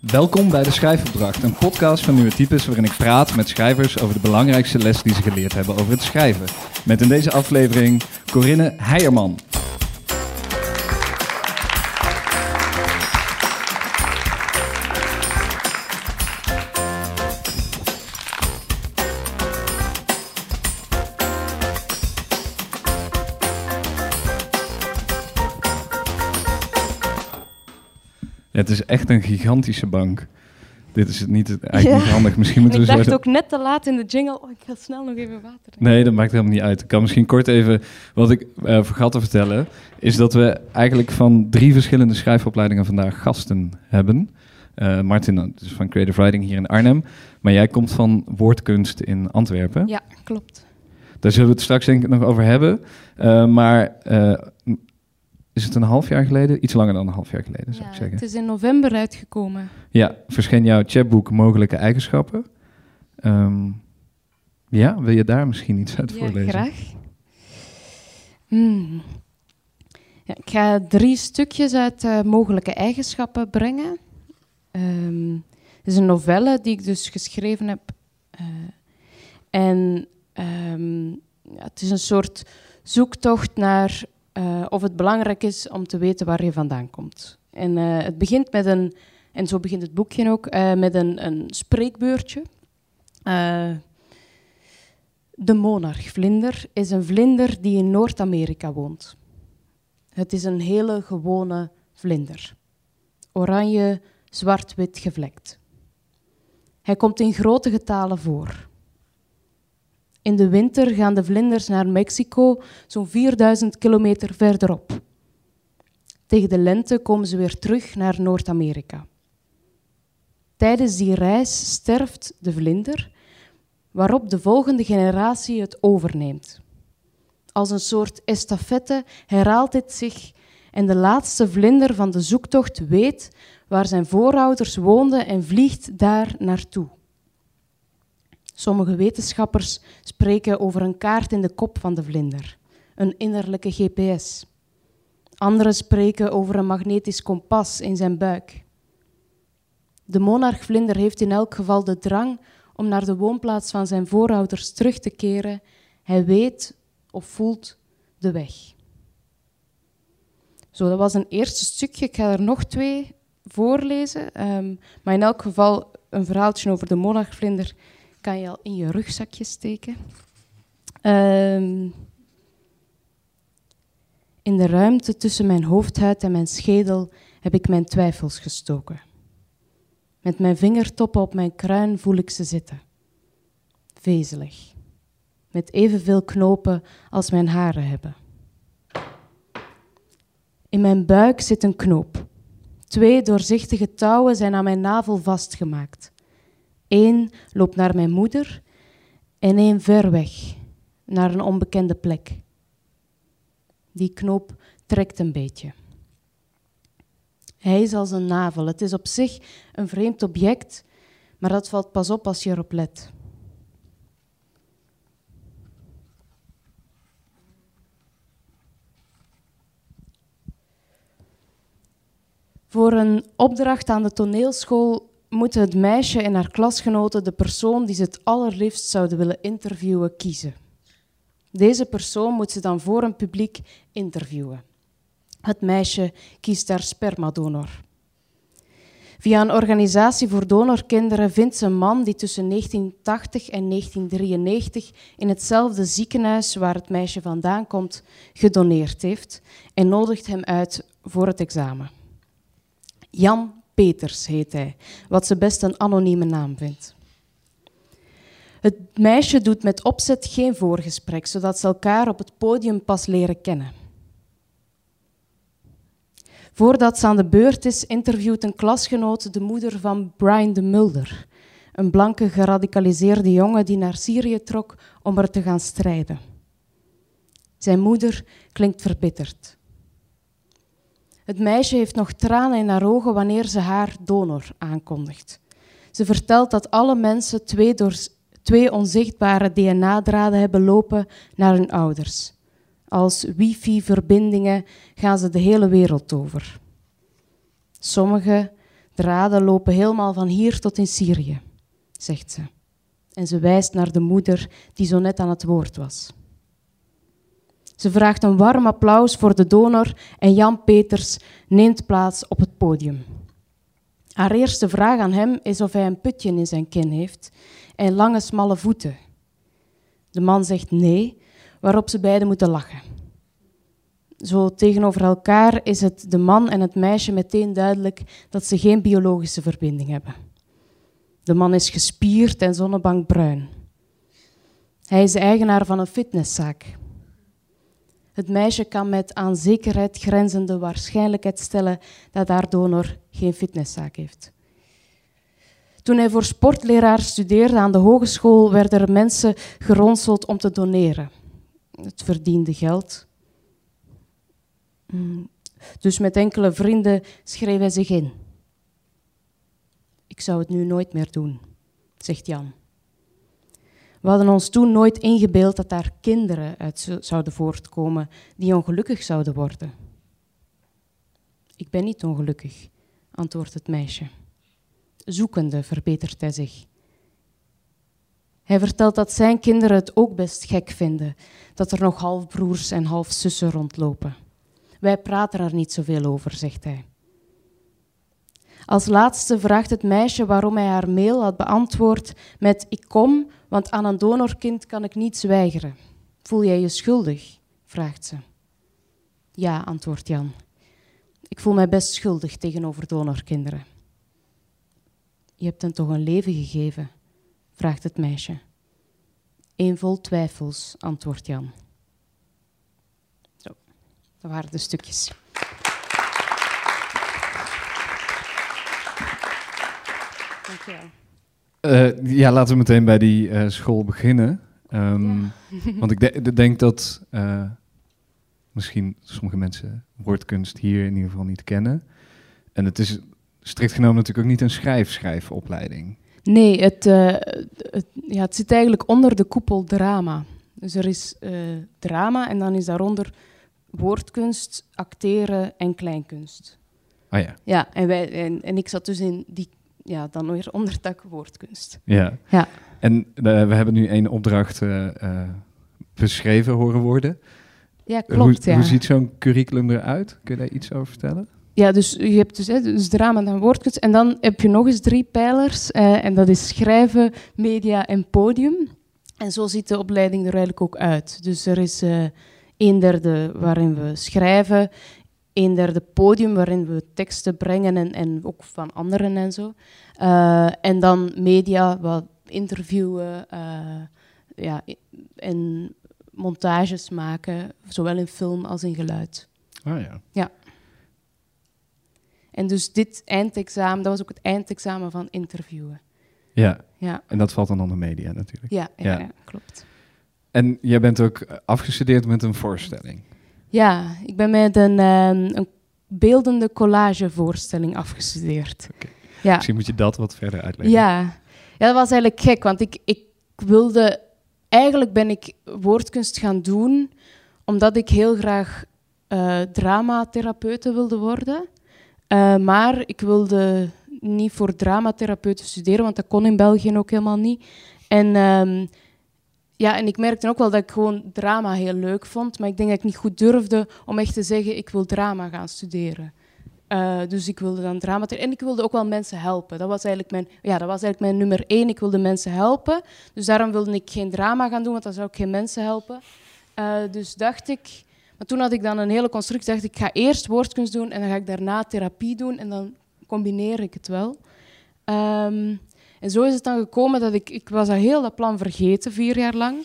Welkom bij de Schrijfopdracht, een podcast van Nieuwe Types waarin ik praat met schrijvers over de belangrijkste les die ze geleerd hebben over het schrijven. Met in deze aflevering Corinne Heijerman. Ja, het is echt een gigantische bank. Dit is het niet, eigenlijk Ja. niet handig. Misschien moeten ik we zo... dacht ook net te laat in de jingle. Oh, ik ga snel nog even water drinken. Nee, dat maakt helemaal niet uit. Ik kan misschien kort even... Wat ik eh vergat te vertellen... is dat we eigenlijk van drie verschillende schrijfopleidingen vandaag gasten hebben. Eh, Martin is van Creative Writing hier in Arnhem. Maar jij komt van Woordkunst in Antwerpen. Ja, klopt. Daar zullen we het straks denk ik nog over hebben. Eh, maar eh, is het een half jaar geleden? Iets langer dan een half jaar geleden, zou ik zeggen. het is in november uitgekomen. Ja, verscheen jouw chatboek Mogelijke Eigenschappen. Ehm, ja, wil je daar misschien iets uit Ja, voorlezen? graag. Hmm. Ja, ik ga drie stukjes uit eh, mogelijke eigenschappen brengen. Ehm, het is een novelle die ik dus geschreven heb. Eh, en ehm, ja, het is een soort zoektocht naar eh, of het belangrijk is om te weten waar je vandaan komt. En eh, het begint met een, en zo begint het boekje ook, eh, met een, een spreekbeurtje. De monarchvlinder is een vlinder die in Noord-Amerika woont. Het is een hele gewone vlinder. Oranje, zwart-wit gevlekt. Hij komt in grote getalen voor. In de winter gaan de vlinders naar Mexico, zo'n 4000 kilometer verderop. Tegen de lente komen ze weer terug naar Noord-Amerika. Tijdens die reis sterft de vlinder waarop de volgende generatie het overneemt. Als een soort estafette herhaalt dit zich en de laatste vlinder van de zoektocht weet waar zijn voorouders woonden en vliegt daar naartoe. Sommige wetenschappers spreken over een kaart in de kop van de vlinder, een innerlijke GPS. Anderen spreken over een magnetisch kompas in zijn buik. De monarchvlinder heeft in elk geval de drang om naar de woonplaats van zijn voorouders terug te keren. Hij weet of voelt de weg. Zo, dat was een eerste stukje. Ik ga er nog twee voorlezen. Ehm, maar in elk geval een verhaaltje over de monarchvlinder kan je al in je rugzakje steken. Ehm, in de ruimte tussen mijn hoofdhuid en mijn schedel heb ik mijn twijfels gestoken. Met mijn vingertoppen op mijn kruin voel ik ze zitten. Vezelig. Met evenveel knopen als mijn haren hebben. In mijn buik zit een knoop. Twee doorzichtige touwen zijn aan mijn navel vastgemaakt. Eén loopt naar mijn moeder en één ver weg, naar een onbekende plek. Die knoop trekt een beetje. Hij is als een navel. Het is op zich een vreemd object, maar dat valt pas op als je erop let. Voor een opdracht aan de toneelschool moeten het meisje en haar klasgenoten de persoon die ze het allerliefst zouden willen interviewen kiezen. Deze persoon moet ze dan voor een publiek interviewen. Het meisje kiest haar spermadonor. Via een organisatie voor donorkinderen vindt ze een man die tussen 1980 en 1993 in hetzelfde ziekenhuis waar het meisje vandaan komt gedoneerd heeft en nodigt hem uit voor het examen. Jan Peters heet hij, wat ze best een anonieme naam vindt. Het meisje doet met opzet geen voorgesprek, zodat ze elkaar op het podium pas leren kennen. Voordat ze aan de beurt is, interviewt een klasgenoot de moeder van Brian de Mulder, een blanke geradicaliseerde jongen die naar Syrië trok om er te gaan strijden. Zijn moeder klinkt verbitterd. Het meisje heeft nog tranen in haar ogen wanneer ze haar donor aankondigt. Ze vertelt dat alle mensen twee, door, twee onzichtbare DNA-draden hebben lopen naar hun ouders. Als wifi-verbindingen gaan ze de hele wereld over. Sommige draden lopen helemaal van hier tot in Syrië, zegt ze. En ze wijst naar de moeder die zo net aan het woord was. Ze vraagt een warm applaus voor de donor en Jan Peters neemt plaats op het podium. Haar eerste vraag aan hem is of hij een putje in zijn kin heeft en lange, smalle voeten. De man zegt nee, waarop ze beiden moeten lachen. Zo tegenover elkaar is het de man en het meisje meteen duidelijk dat ze geen biologische verbinding hebben. De man is gespierd en zonnebankbruin. Hij is de eigenaar van een fitnesszaak. Het meisje kan met aan zekerheid grenzende waarschijnlijkheid stellen dat haar donor geen fitnesszaak heeft. Toen hij voor sportleraar studeerde aan de hogeschool, werden er mensen geronseld om te doneren. Het verdiende geld. Mm. Dus met enkele vrienden schreef hij zich in. Ik zou het nu nooit meer doen, zegt Jan. We hadden ons toen nooit ingebeeld dat daar kinderen uit zouden voortkomen die ongelukkig zouden worden. Ik ben niet ongelukkig, antwoordt het meisje. Zoekende verbetert hij zich. Hij vertelt dat zijn kinderen het ook best gek vinden dat er nog halfbroers en halfzussen rondlopen. Wij praten er niet zoveel over, zegt hij. Als laatste vraagt het meisje waarom hij haar mail had beantwoord met ik kom, want aan een donorkind kan ik niets weigeren. Voel jij je schuldig? vraagt ze. Ja, antwoordt Jan. Ik voel mij best schuldig tegenover donorkinderen. Je hebt hen toch een leven gegeven? vraagt het meisje. Een vol twijfels, antwoordt Jan. Zo, dat waren de stukjes. Dankjewel. Uh, ja, laten we meteen bij die uh, school beginnen. Um, ja. want ik de denk dat uh, misschien sommige mensen woordkunst hier in ieder geval niet kennen. En het is strikt genomen natuurlijk ook niet een schrijf-schrijfopleiding. Nee, het, het, ja, het zit eigenlijk onder de koepel drama. Dus er is drama en dan is daaronder woordkunst, acteren en kleinkunst. Ah ja. Ja, en, wij, en, en ik zat dus in die ja, dan weer onderdak woordkunst. Ja. ja. En uh, we hebben nu één opdracht uh, uh, beschreven horen worden. Ja, klopt. Hoe, ja. hoe ziet zo'n curriculum eruit? Kun je daar iets over vertellen? Ja, dus je hebt dus, hè, dus drama en woordkunst. En dan heb je nog eens drie pijlers. en dat is schrijven, media en podium. En zo ziet de opleiding er eigenlijk ook uit. Dus er is een derde waarin we schrijven, een derde podium waarin we teksten brengen en, en ook van anderen en zo. Uh, en dan media, wat interviewen uh, ja, en montages maken, zowel in film als in geluid. Ah ja. Ja. En dus dit eindexamen, dat was ook het eindexamen van interviewen. Ja. ja. En dat valt dan onder media natuurlijk. Ja, ja, ja. ja klopt. En jij bent ook afgestudeerd met een voorstelling. Ja, ik ben met een, um, een beeldende collagevoorstelling afgestudeerd. Okay. Ja. Misschien moet je dat wat verder uitleggen. Ja, ja dat was eigenlijk gek, want ik, ik wilde... Eigenlijk ben ik woordkunst gaan doen omdat ik heel graag uh, dramatherapeute wilde worden. Uh, maar ik wilde niet voor dramatherapeuten studeren, want dat kon in België ook helemaal niet. En... Um, ja, en ik merkte ook wel dat ik gewoon drama heel leuk vond, maar ik denk dat ik niet goed durfde om echt te zeggen, ik wil drama gaan studeren. Uh, dus ik wilde dan drama... En ik wilde ook wel mensen helpen. Dat was eigenlijk mijn, ja, dat was eigenlijk mijn nummer één. Ik wilde mensen helpen. Dus daarom wilde ik geen drama gaan doen, want dan zou ik geen mensen helpen. Uh, dus dacht ik... Maar toen had ik dan een hele constructie. dacht ik, ik ga eerst woordkunst doen en dan ga ik daarna therapie doen. En dan combineer ik het wel. Um, en zo is het dan gekomen dat ik... Ik was dat heel dat plan vergeten, vier jaar lang.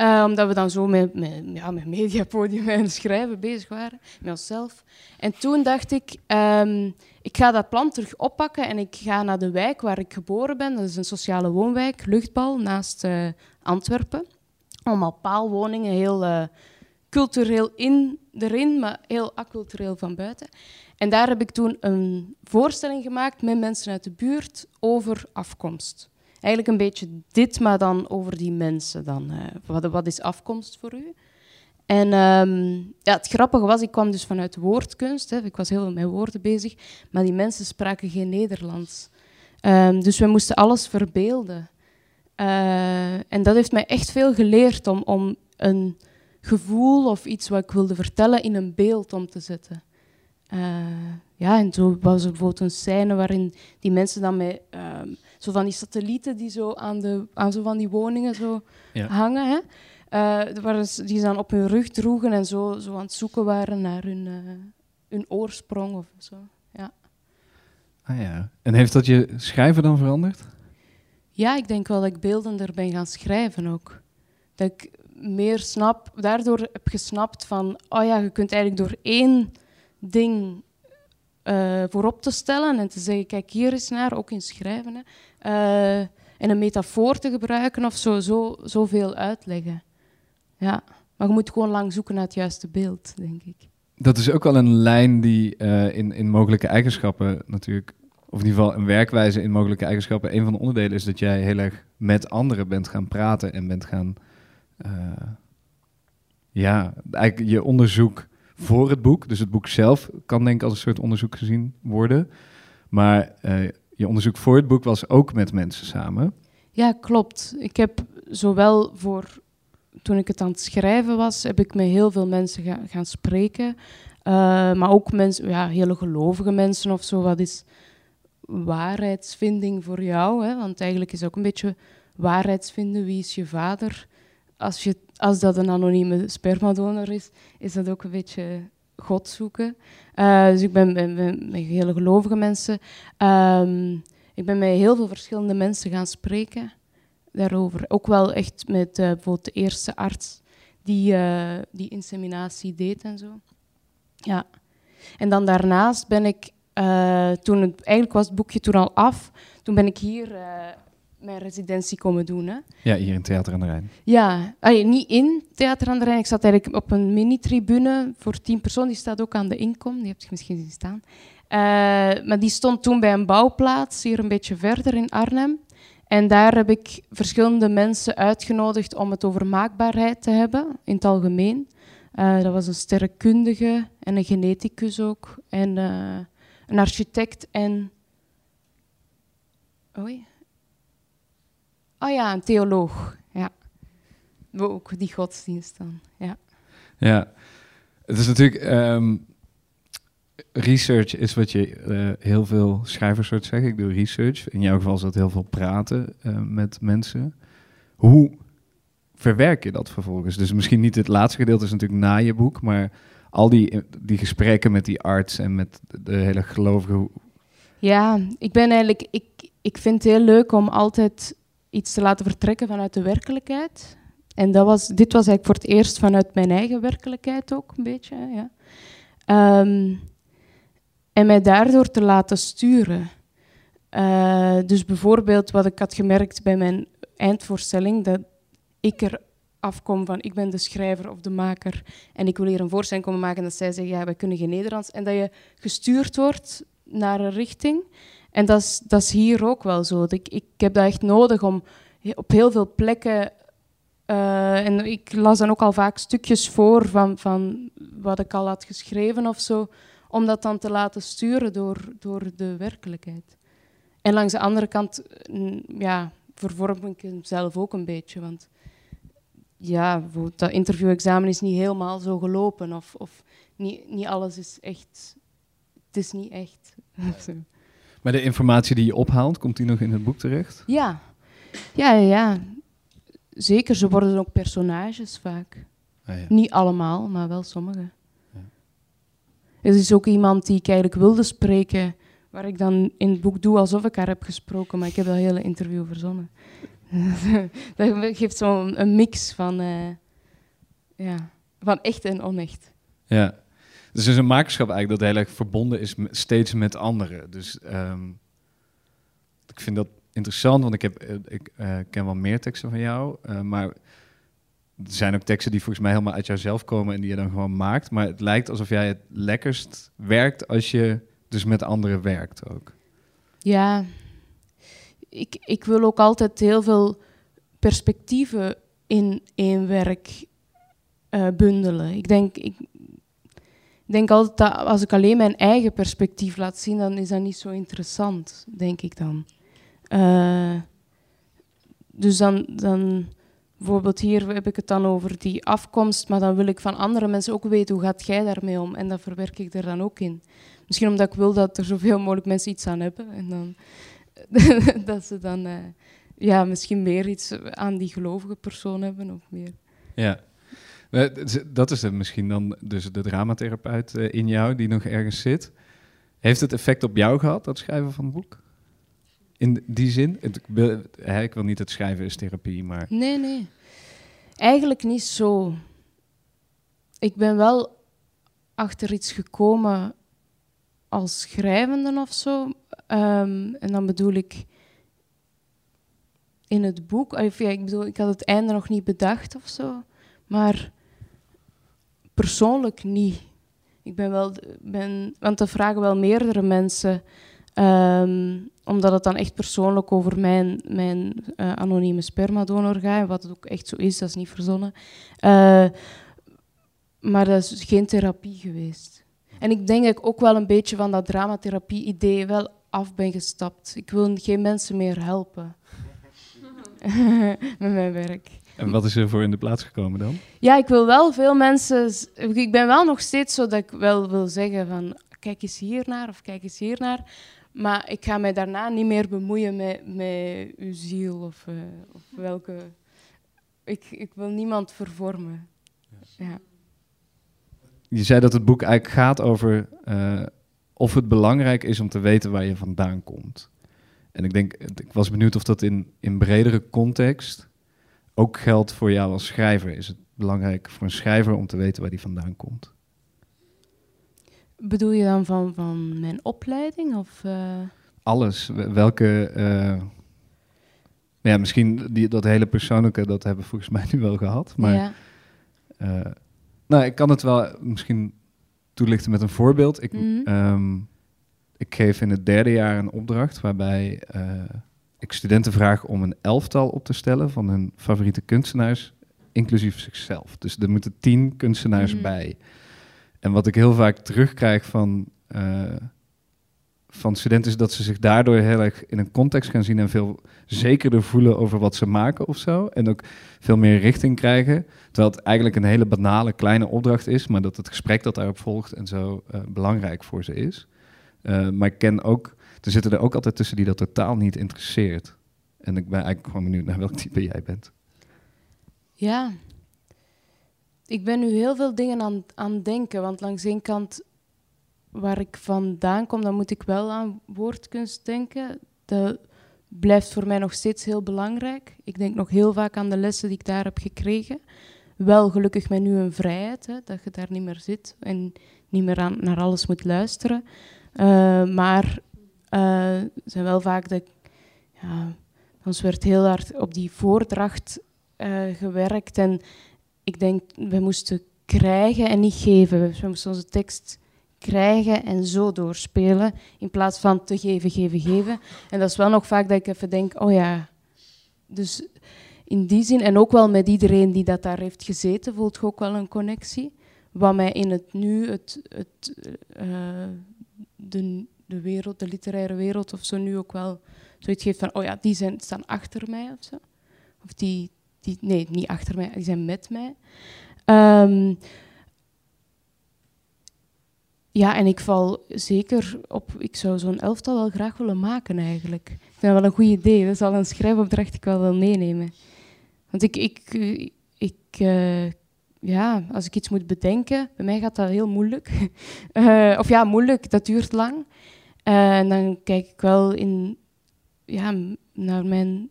Uh, omdat we dan zo met, met, ja, met mediapodium en schrijven bezig waren, met onszelf. En toen dacht ik, um, ik ga dat plan terug oppakken en ik ga naar de wijk waar ik geboren ben. Dat is een sociale woonwijk, Luchtbal, naast uh, Antwerpen. Allemaal paalwoningen, heel uh, cultureel in, erin, maar heel accultureel van buiten. En daar heb ik toen een voorstelling gemaakt met mensen uit de buurt over afkomst. Eigenlijk een beetje dit, maar dan over die mensen. Dan, uh, wat, wat, is afkomst voor u? En ehm, ja, het grappige was, ik kwam dus vanuit woordkunst. Hè. Ik was heel veel met woorden bezig. Maar die mensen spraken geen Nederlands. Ehm, dus we moesten alles verbeelden. Uh, en dat heeft mij echt veel geleerd om, om een gevoel of iets wat ik wilde vertellen in een beeld om te zetten. Uh, ja, en zo was er bijvoorbeeld een scène waarin die mensen dan met um, zo van die satellieten die zo aan, de, aan zo van die woningen zo ja. hangen. Hè? Uh, waar ze, die ze dan op hun rug droegen en zo, zo aan het zoeken waren naar hun, uh, hun oorsprong of zo. Ja. Ah ja. En heeft dat je schrijven dan veranderd? Ja, ik denk wel dat ik beeldender ben gaan schrijven ook. Dat ik meer snap, daardoor heb gesnapt van, oh ja, je kunt eigenlijk door één ding uh, voorop te stellen en te zeggen, kijk hier eens naar, ook in schrijven, hè, uh, en een metafoor te gebruiken of zo, zo, zoveel uitleggen. Ja, maar je moet gewoon lang zoeken naar het juiste beeld, denk ik. Dat is ook wel een lijn die uh, in, in mogelijke eigenschappen natuurlijk, of in ieder geval een werkwijze in mogelijke eigenschappen, een van de onderdelen is dat jij heel erg met anderen bent gaan praten en bent gaan, ja, eigenlijk je onderzoek voor het boek. Dus het boek zelf kan denk ik als een soort onderzoek gezien worden. Maar uh, je onderzoek voor het boek was ook met mensen samen. Ja, klopt. Ik heb zowel voor toen ik het aan het schrijven was, heb ik met heel veel mensen ga, gaan spreken. Uh, maar ook mensen, ja, hele gelovige mensen of zo. Wat is waarheidsvinding voor jou? Hè? Want eigenlijk is ook een beetje waarheidsvinden. Wie is je vader? Als, je, als dat een anonieme spermadonor is, is dat ook een beetje God zoeken. Uh, dus ik ben, met hele gelovige mensen. Um, ik ben met heel veel verschillende mensen gaan spreken daarover. Ook wel echt met uh, bijvoorbeeld de eerste arts die uh, die inseminatie deed en zo. Ja. En dan daarnaast ben ik, toen het, eigenlijk was het boekje toen al af, toen ben ik hier mijn residentie komen doen. Hè. Ja, hier in Theater aan de Rijn. Ja, allee, niet in Theater aan de Rijn. Ik zat eigenlijk op een mini-tribune voor tien personen. Die staat ook aan de inkom. Die heb je misschien zien staan. Uh, maar die stond toen bij een bouwplaats, hier een beetje verder in Arnhem. En daar heb ik verschillende mensen uitgenodigd om het over maakbaarheid te hebben, in het algemeen. Uh, dat was een sterrenkundige en een geneticus ook. En uh, een architect en... Oei. Oh ja, een theoloog. Ja. Ook die godsdienst dan. Ja. Ja. Het is natuurlijk. Um, research is wat je uh, heel veel schrijvers soort zeggen. Ik doe research. In jouw geval is dat heel veel praten uh, met mensen. Hoe verwerk je dat vervolgens? Dus misschien niet het laatste gedeelte is natuurlijk na je boek, maar al die, die gesprekken met die arts en met de hele gelovige. Ja, ik ben eigenlijk. Ik, ik vind het heel leuk om altijd iets te laten vertrekken vanuit de werkelijkheid. En dat was, dit was eigenlijk voor het eerst vanuit mijn eigen werkelijkheid ook een beetje. Ja. Um, en mij daardoor te laten sturen. Uh, dus bijvoorbeeld wat ik had gemerkt bij mijn eindvoorstelling, dat ik er afkom van ik ben de schrijver of de maker en ik wil hier een voorstelling komen maken en dat zij zeggen ja, wij kunnen geen Nederlands en dat je gestuurd wordt naar een richting. En dat is, dat is hier ook wel zo. Ik, ik heb dat echt nodig om op heel veel plekken. Uh, en ik las dan ook al vaak stukjes voor van, van wat ik al had geschreven of zo, om dat dan te laten sturen door, door de werkelijkheid. En langs de andere kant, mm, ja, vervorm ik hem zelf ook een beetje. Want ja, dat interviewexamen is niet helemaal zo gelopen. Of, of niet, niet alles is echt. Het is niet echt. Maar de informatie die je ophaalt, komt die nog in het boek terecht? Ja, ja, ja. Zeker, ze worden ook personages vaak. Ah, ja. Niet allemaal, maar wel sommige. Ja. Er is ook iemand die ik eigenlijk wilde spreken, waar ik dan in het boek doe alsof ik haar heb gesproken, maar ik heb dat hele interview verzonnen. dat geeft zo'n een mix van, uh, ja, van echt en onecht. Ja, dus het is een makerschap eigenlijk dat heel erg verbonden is steeds met anderen. Dus um, ik vind dat interessant, want ik, heb, eh, ik uh, ken wel meer teksten van jou. Uh, maar er zijn ook teksten die volgens mij helemaal uit jouzelf komen en die je dan gewoon maakt. Maar het lijkt alsof jij het lekkerst werkt als je dus met anderen werkt ook. Ja, ik, ik wil ook altijd heel veel perspectieven in één werk eh, bundelen. Ik denk, ik denk altijd dat als ik alleen mijn eigen perspectief laat zien, dan is dat niet zo interessant, denk ik dan. Uh, dus dan, dan, bijvoorbeeld hier heb ik het dan over die afkomst, maar dan wil ik van andere mensen ook weten hoe gaat jij daarmee om. En dat verwerk ik er dan ook in. Misschien omdat ik wil dat er zoveel mogelijk mensen iets aan hebben. En dan, dat ze dan uh, ja, misschien meer iets aan die gelovige persoon hebben of meer. Ja, dat is het misschien dan dus de dramatherapeut eh, in jou die nog ergens zit. Heeft het effect op jou gehad, dat schrijven van het boek? In die zin? Ik wil, niet het schrijven is therapie, maar... Nee, nee. Eigenlijk niet zo. Ik ben wel achter iets gekomen als schrijvende of zo. Ehm, en dan bedoel ik in het boek. Of ja, ik bedoel, ik had het einde nog niet bedacht of zo. Maar persoonlijk niet. Ik ben wel, ben, want dat vragen wel meerdere mensen. Ehm, omdat het dan echt persoonlijk over mijn, mijn uh, anonieme spermadonor gaat. Wat het ook echt zo is, dat is niet verzonnen. Uh, maar dat is geen therapie geweest. En ik denk dat ik ook wel een beetje van dat dramatherapie-idee wel af ben gestapt. Ik wil geen mensen meer helpen met mijn werk. En wat is er voor in de plaats gekomen dan? Ja, ik wil wel veel mensen... Ik ben wel nog steeds zo dat ik wel wil zeggen van... Kijk eens hier naar of kijk eens hier naar. Maar ik ga mij daarna niet meer bemoeien met, met uw ziel of, uh, of welke... Ik, ik wil niemand vervormen. Ja. Je zei dat het boek eigenlijk gaat over uh, of het belangrijk is om te weten waar je vandaan komt. En ik denk, ik was benieuwd of dat in, in bredere context ook geldt voor jou als schrijver. Is het belangrijk voor een schrijver om te weten waar die vandaan komt? Bedoel je dan van, van mijn opleiding? Of, uh... Alles. Welke. Uh... Ja, misschien die, dat hele persoonlijke, dat hebben we volgens mij nu wel gehad. Maar. Ja. Uh, nou, ik kan het wel misschien toelichten met een voorbeeld. Ik, mm um, ik geef in het derde jaar een opdracht waarbij ik studenten vraag om een elftal op te stellen van hun favoriete kunstenaars, inclusief zichzelf. Dus er moeten tien kunstenaars mm. bij. En wat ik heel vaak terugkrijg van, uh, van studenten is dat ze zich daardoor heel erg in een context gaan zien en veel zekerder voelen over wat ze maken of zo. En ook veel meer richting krijgen. Terwijl het eigenlijk een hele banale kleine opdracht is, maar dat het gesprek dat daarop volgt en zo uh, belangrijk voor ze is. Uh, maar ik ken ook er zitten er ook altijd tussen die dat totaal niet interesseert. En ik ben eigenlijk gewoon benieuwd naar welk type jij bent. Ja. Ik ben nu heel veel dingen aan, aan denken. Want langs één kant, waar ik vandaan kom, dan moet ik wel aan woordkunst denken. Dat blijft voor mij nog steeds heel belangrijk. Ik denk nog heel vaak aan de lessen die ik daar heb gekregen. Wel gelukkig met nu een vrijheid, hè, dat je daar niet meer zit en niet meer aan, naar alles moet luisteren. Uh, maar uh, zijn wel vaak dat ja, ons werd heel hard op die voordracht uh, gewerkt. En ik denk, we moesten krijgen en niet geven. We moesten onze tekst krijgen en zo doorspelen, in plaats van te geven, geven, geven. En dat is wel nog vaak dat ik even denk, oh ja, dus in die zin, en ook wel met iedereen die dat daar heeft gezeten, voelt je ook wel een connectie. Wat mij in het nu, het, het, uh, de, de wereld, de literaire wereld of zo nu ook wel zoiets geeft van, oh ja, die zijn, staan achter mij of zo. Of die, die, nee, niet achter mij, die zijn met mij. Um, ja, en ik val zeker op, ik zou zo'n elftal wel graag willen maken eigenlijk. Ik vind dat wel een goed idee, dat is al een schrijfopdracht ik wel wil meenemen. Want ik, ik, ik uh, ja, als ik iets moet bedenken, bij mij gaat dat heel moeilijk. Uh, of ja, moeilijk, dat duurt lang. Uh, en dan kijk ik wel in, ja, naar mijn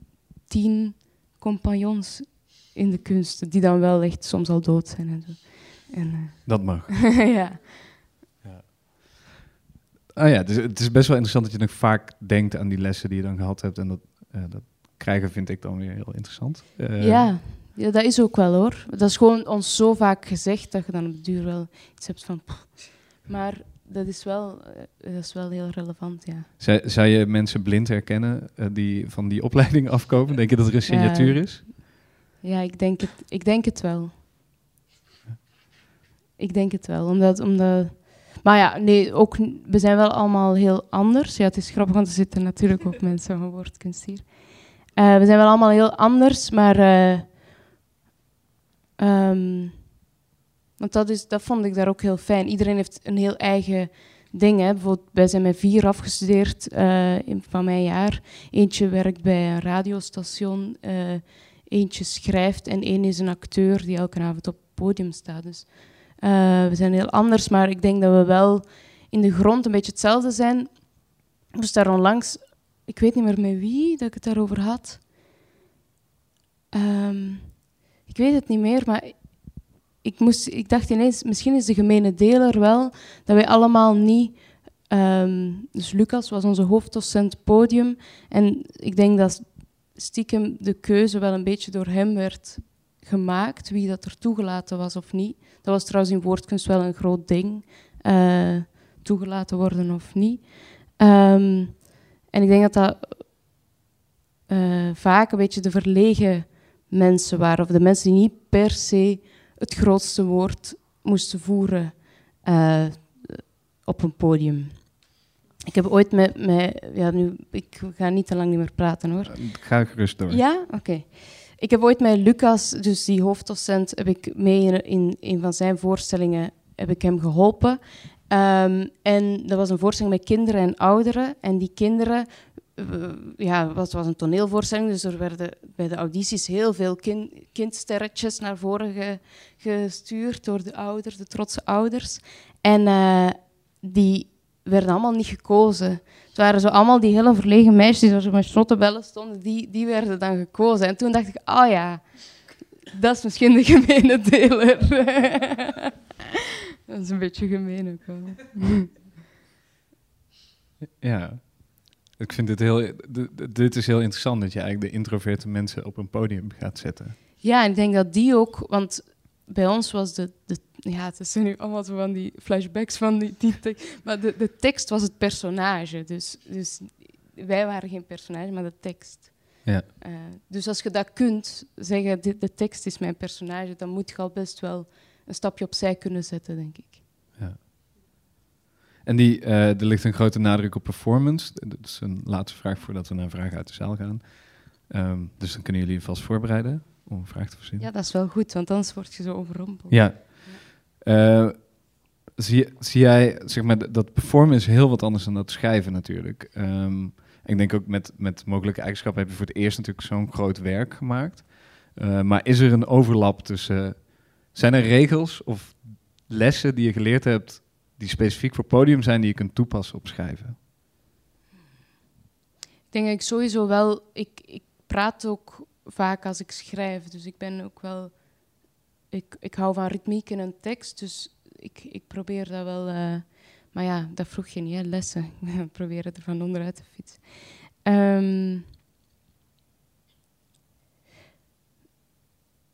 tien compagnons in de kunst, die dan wel echt soms al dood zijn. En zo. En, uh, dat mag. ja. ja. Oh ja, dus het is best wel interessant dat je nog vaak denkt aan die lessen die je dan gehad hebt. En dat, dat krijgen vind ik dan weer heel interessant. ja. Ja, dat is ook wel hoor. Dat is gewoon ons zo vaak gezegd dat je dan op de duur wel iets hebt van... Pff. Maar dat is wel, eh, dat is wel heel relevant, ja. Zou, zou je mensen blind herkennen uh, die van die opleiding afkomen? Denk je dat er een signatuur is? Ja, ik denk het, ik denk het wel. Ik denk het wel. Omdat, omdat... Maar ja, nee, ook, we zijn wel allemaal heel anders. Ja, het is grappig, want er zitten natuurlijk ook mensen van woordkunst hier. Uh, we zijn wel allemaal heel anders, maar... Uh, um, want dat, is, dat vond ik daar ook heel fijn. Iedereen heeft een heel eigen ding. Hè. Bijvoorbeeld, wij zijn met vier afgestudeerd uh, van mijn jaar. Eentje werkt bij een radiostation, uh, eentje schrijft en één is een acteur die elke avond op het podium staat. Dus uh, we zijn heel anders, maar ik denk dat we wel in de grond een beetje hetzelfde zijn. Moest daar onlangs, ik weet niet meer met wie dat ik het daarover had. Um, ik weet het niet meer, maar ik, moest, ik dacht ineens, misschien is de gemene deler wel dat wij allemaal niet. Um, dus Lucas was onze hoofddocent podium. En ik denk dat stiekem de keuze wel een beetje door hem werd gemaakt, wie dat er toegelaten was of niet. Dat was trouwens in woordkunst wel een groot ding, uh, toegelaten worden of niet. Um, en ik denk dat dat uh, vaak een beetje de verlegen mensen waren, of de mensen die niet per se het grootste woord moesten voeren uh, op een podium. Ik heb ooit met, met ja, nu, ik ga niet te lang niet meer praten hoor. Ga gerust door. Ja, oké. Okay. Ik heb ooit met Lucas, dus die hoofddocent, heb ik mee in, in een van zijn voorstellingen heb ik hem geholpen. Um, en dat was een voorstelling met kinderen en ouderen. En die kinderen ja, het was een toneelvoorstelling, dus er werden bij de audities heel veel kind, kindsterretjes naar voren gestuurd door de ouders, de trotse ouders. En uh, die werden allemaal niet gekozen. Het waren zo allemaal die hele verlegen meisjes die zo met snottebellen stonden, die, die werden dan gekozen. En toen dacht ik, oh ja, dat is misschien de gemene deler. dat is een beetje gemeen ook wel. Ja, ik vind dit heel, dit is heel interessant dat je eigenlijk de introverte mensen op een podium gaat zetten. Ja, en ik denk dat die ook, want bij ons was de, de ja, het zijn nu allemaal van die flashbacks van die, die tekst, maar de, de tekst was het personage. Dus, dus wij waren geen personage, maar de tekst. Ja. Uh, dus als je dat kunt zeggen, de, de tekst is mijn personage, dan moet je al best wel een stapje opzij kunnen zetten, denk ik. Ja. En die, uh, er ligt een grote nadruk op performance. Dat is een laatste vraag voordat we naar vragen uit de zaal gaan. Um, dus dan kunnen jullie vast voorbereiden om een vraag te verzinnen. Ja, dat is wel goed, want anders word je zo overrompeld. Ja. Uh, zie, zie jij, zeg maar, dat performen is heel wat anders dan dat schrijven natuurlijk. Um, ik denk ook met, met mogelijke eigenschappen heb je voor het eerst natuurlijk zo'n groot werk gemaakt. Uh, maar is er een overlap tussen... Zijn er regels of lessen die je geleerd hebt die specifiek voor podium zijn die je kunt toepassen op schrijven? Ik denk ik sowieso wel. Ik, ik praat ook vaak als ik schrijf, dus ik ben ook wel. Ik, ik hou van ritmiek in een tekst, dus ik, ik probeer dat wel. Uh, maar ja, dat vroeg je niet, hè, lessen. Ik probeer er van onderuit te fietsen. Um,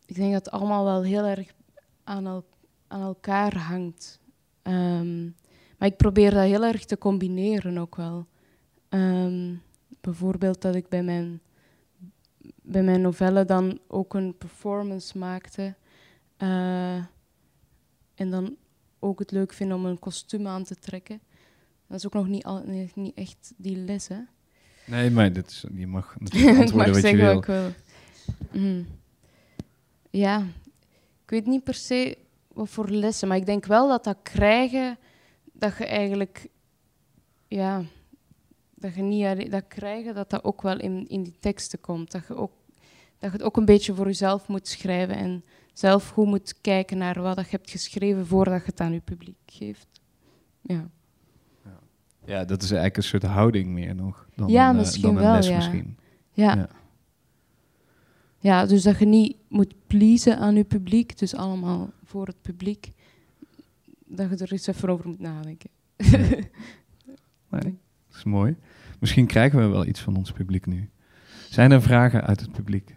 ik denk dat het allemaal wel heel erg aan, el aan elkaar hangt. Um, maar ik probeer dat heel erg te combineren ook wel. Um, bijvoorbeeld dat ik bij mijn, bij mijn novelle dan ook een performance maakte. Uh, en dan ook het leuk vind om een kostuum aan te trekken. Dat is ook nog niet, al, niet echt die les, hè? Nee, maar dit is, je mag natuurlijk antwoorden wat je wil. Wat wil. Mm. Ja, ik weet niet per se wat voor lessen. Maar ik denk wel dat dat krijgen, dat je eigenlijk, ja, dat je niet dat krijgen, dat dat ook wel in, in die teksten komt. Dat je, ook, dat je het ook een beetje voor jezelf moet schrijven en zelf goed moet kijken naar wat je hebt geschreven voordat je het aan je publiek geeft. Ja. Ja, dat is eigenlijk een soort houding meer nog dan, ja, een, misschien dan een wel, les ja. misschien. Ja. ja. Ja, dus dat je niet moet pleasen aan je publiek, dus allemaal voor het publiek, dat je er eens even over moet nadenken. nee, dat is mooi. Misschien krijgen we wel iets van ons publiek nu. Zijn er vragen uit het publiek?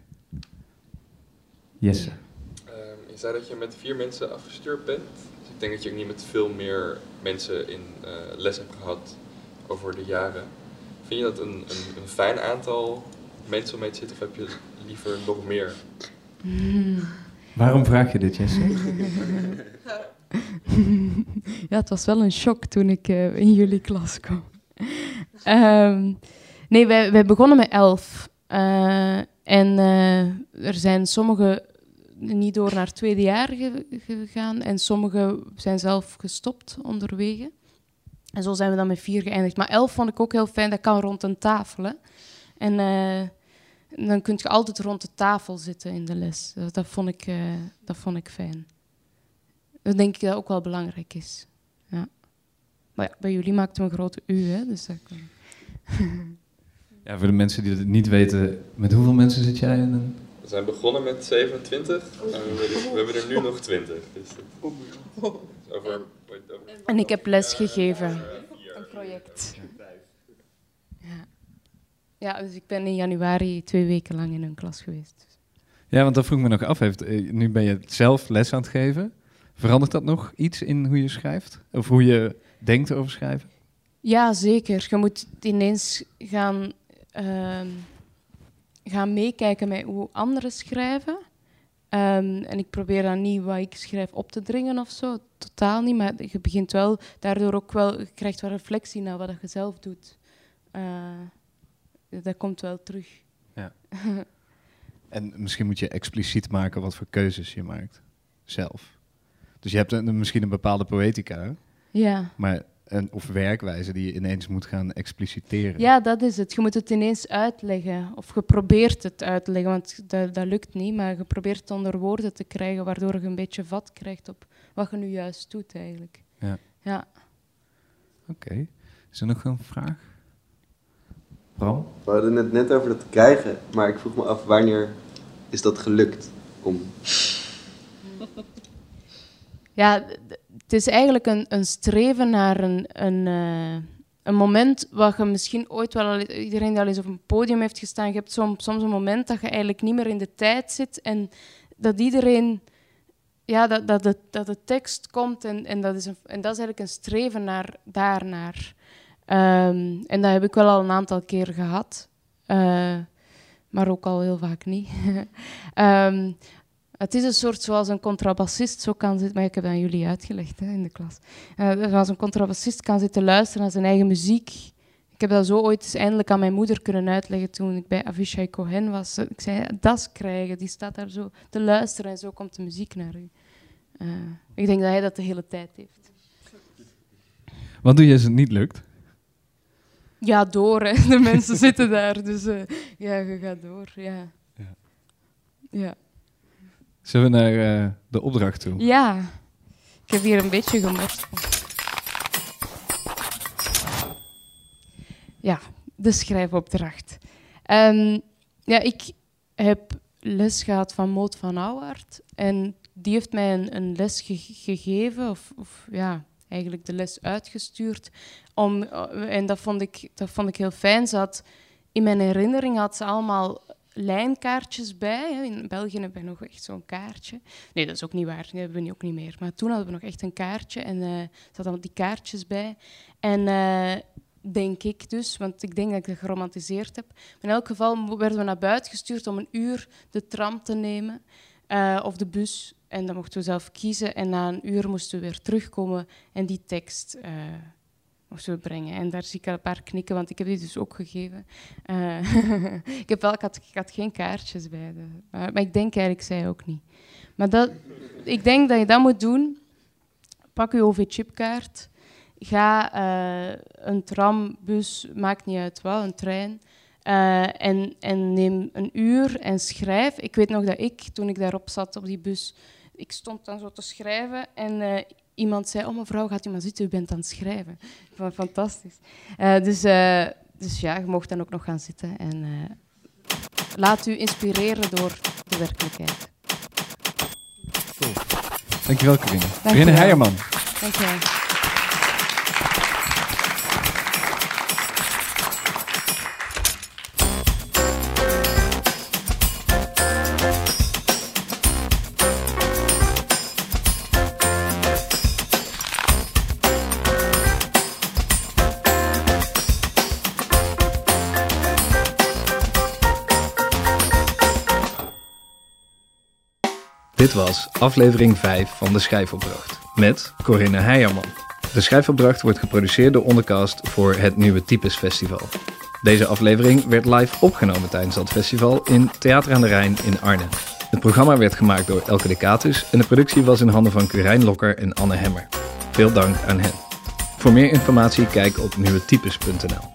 Jesse. Um, je zei dat je met vier mensen afgestuurd bent. Dus ik denk dat je ook niet met veel meer mensen in uh, les hebt gehad over de jaren. Vind je dat een, een, een fijn aantal mensen om mee te zitten of heb je liever nog meer? Waarom vraag je dit, Jesse? ja, het was wel een shock toen ik uh, in jullie klas kwam. um, nee, wij, wij begonnen met elf. Uh, en uh, er zijn sommige niet door naar het tweede jaar ge gegaan en sommige zijn zelf gestopt onderwege. En zo zijn we dan met vier geëindigd. Maar elf vond ik ook heel fijn, dat kan rond een tafel. Hè. En dan kun je altijd rond de tafel zitten in de les. Dat, dat, vond, ik, uh, dat vond ik fijn. Dat denk ik dat ook wel belangrijk is. Ja. Maar ja, bij jullie maakt het een grote U, hè, dus dat kan... Ja, voor de mensen die het niet weten, met hoeveel mensen zit jij in een... We zijn begonnen met 27 en we, hebben er nu nog 20. Dus over, en ik heb les gegeven. Een project. Ja. dus ik ben in januari twee weken lang in een klas geweest. Ja, want dat vroeg me nog af. Heeft, eh, nu ben je zelf les aan het geven. Verandert dat nog iets in hoe je schrijft? Of hoe je denkt over schrijven? Ja, zeker. Je moet ineens gaan um, gaan meekijken met hoe anderen schrijven. Um, en ik probeer dan niet wat ik schrijf op te dringen of zo, totaal niet. Maar je begint wel, daardoor ook wel, je krijgt wel reflectie naar wat je zelf doet. Uh, dat komt wel terug. Ja. en misschien moet je expliciet maken wat voor keuzes je maakt, zelf. Dus je hebt een, misschien een bepaalde poëtica. Ja. Maar een, of werkwijze die je ineens moet gaan expliciteren. Ja, dat is het. Je moet het ineens uitleggen. Of je probeert het uit te leggen, want dat, dat lukt niet. Maar je probeert het onder woorden te krijgen, waardoor je een beetje vat krijgt op wat je nu juist doet eigenlijk. Ja. ja. Oké. Is er nog een vraag? Bram? We hadden het net over het krijgen, maar ik vroeg me af wanneer is dat gelukt om... Ja, het is eigenlijk een, een streven naar een, een, uh, een moment wat je misschien ooit wel al, iedereen die al eens op een podium heeft gestaan, je hebt soms, soms een moment dat je eigenlijk niet meer in de tijd zit en dat iedereen, ja, dat, dat, de, dat de tekst komt en, en, dat is een, en dat is eigenlijk een streven naar, daarnaar. Um, en dat heb ik wel al een aantal keer gehad. Uh, maar ook al heel vaak niet. um, Het is een soort zoals een contrabassist zo kan zitten, maar ik heb dat aan jullie uitgelegd hè, in de klas. Uh, zoals een contrabassist kan zitten luisteren naar zijn eigen muziek. Ik heb dat zo ooit eens eindelijk aan mijn moeder kunnen uitleggen toen ik bij Avishai Cohen was. Ik zei, das krijgen, die staat daar zo te luisteren en zo komt de muziek naar u. Uh, ik denk dat hij dat de hele tijd heeft. Wat doe je als het niet lukt? Ja, door. Hè. De mensen zitten daar, dus uh, ja, je gaat door. Ja. ja. ja. Zullen we naar uh, de opdracht toe? Ja, ik heb hier een beetje gemorst. Ja, de schrijfopdracht. Um, ja, ik heb les gehad van Moot van Ouwaard. En die heeft mij een, een les ge gegeven, of, of, ja, eigenlijk de les uitgestuurd. Om, en dat vond, ik, dat vond ik heel fijn. Ze had, in mijn herinnering had ze allemaal lijnkaartjes bij. In België hebben we nog echt zo'n kaartje. Nee, dat is ook niet waar. Dat hebben we ook niet meer. Maar toen hadden we nog echt een kaartje en uh, er zaten die kaartjes bij. En uh, denk ik dus, want ik denk dat ik dat geromantiseerd heb. in elk geval werden we naar buiten gestuurd om een uur de tram te nemen uh, of de bus. En dan mochten we zelf kiezen. En na een uur moesten we weer terugkomen en die tekst of zo brengen. En daar zie ik een paar knikken, want ik heb die dus ook gegeven. Uh, ik, heb wel, ik, had, geen kaartjes bij. De, maar, ik denk eigenlijk, zij ook niet. Maar dat, ik denk dat je dat moet doen. Pak je OV-chipkaart. Ga uh, een tram, bus, maakt niet uit wel, een trein. Uh, en, en neem een uur en schrijf. Ik weet nog dat ik, toen ik daarop zat op die bus, ik stond dan zo te schrijven en iemand zei, oh mevrouw, gaat u maar zitten, u bent aan het schrijven. Ik vond het fantastisch. Uh, dus, dus ja, je mocht dan ook nog gaan zitten en laat u inspireren door de werkelijkheid. Cool. Dankjewel, Corinne. Corinne Heijerman. Dankjewel. Dit was aflevering 5 van de Schrijfopdracht. met Corinne Heijerman. De schrijfopdracht wordt geproduceerd door Ondercast voor het Nieuwe Types Festival. Deze aflevering werd live opgenomen tijdens dat festival in Theater aan de Rijn in Arnhem. Het programma werd gemaakt door Elke de Catus en de productie was in handen van Curijn Lokker en Anne Hemmer. Veel dank aan hen. Voor meer informatie kijk op nieuwetypes.nl.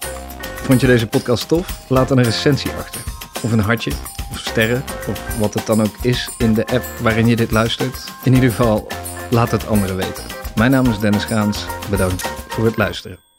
Vond je deze podcast tof? Laat dan een recensie achter. Of een hartje, sterren, of wat het dan ook is in de app waarin je dit luistert. In ieder geval, laat het anderen weten. Mijn naam is Dennis Gaans. Bedankt voor het luisteren.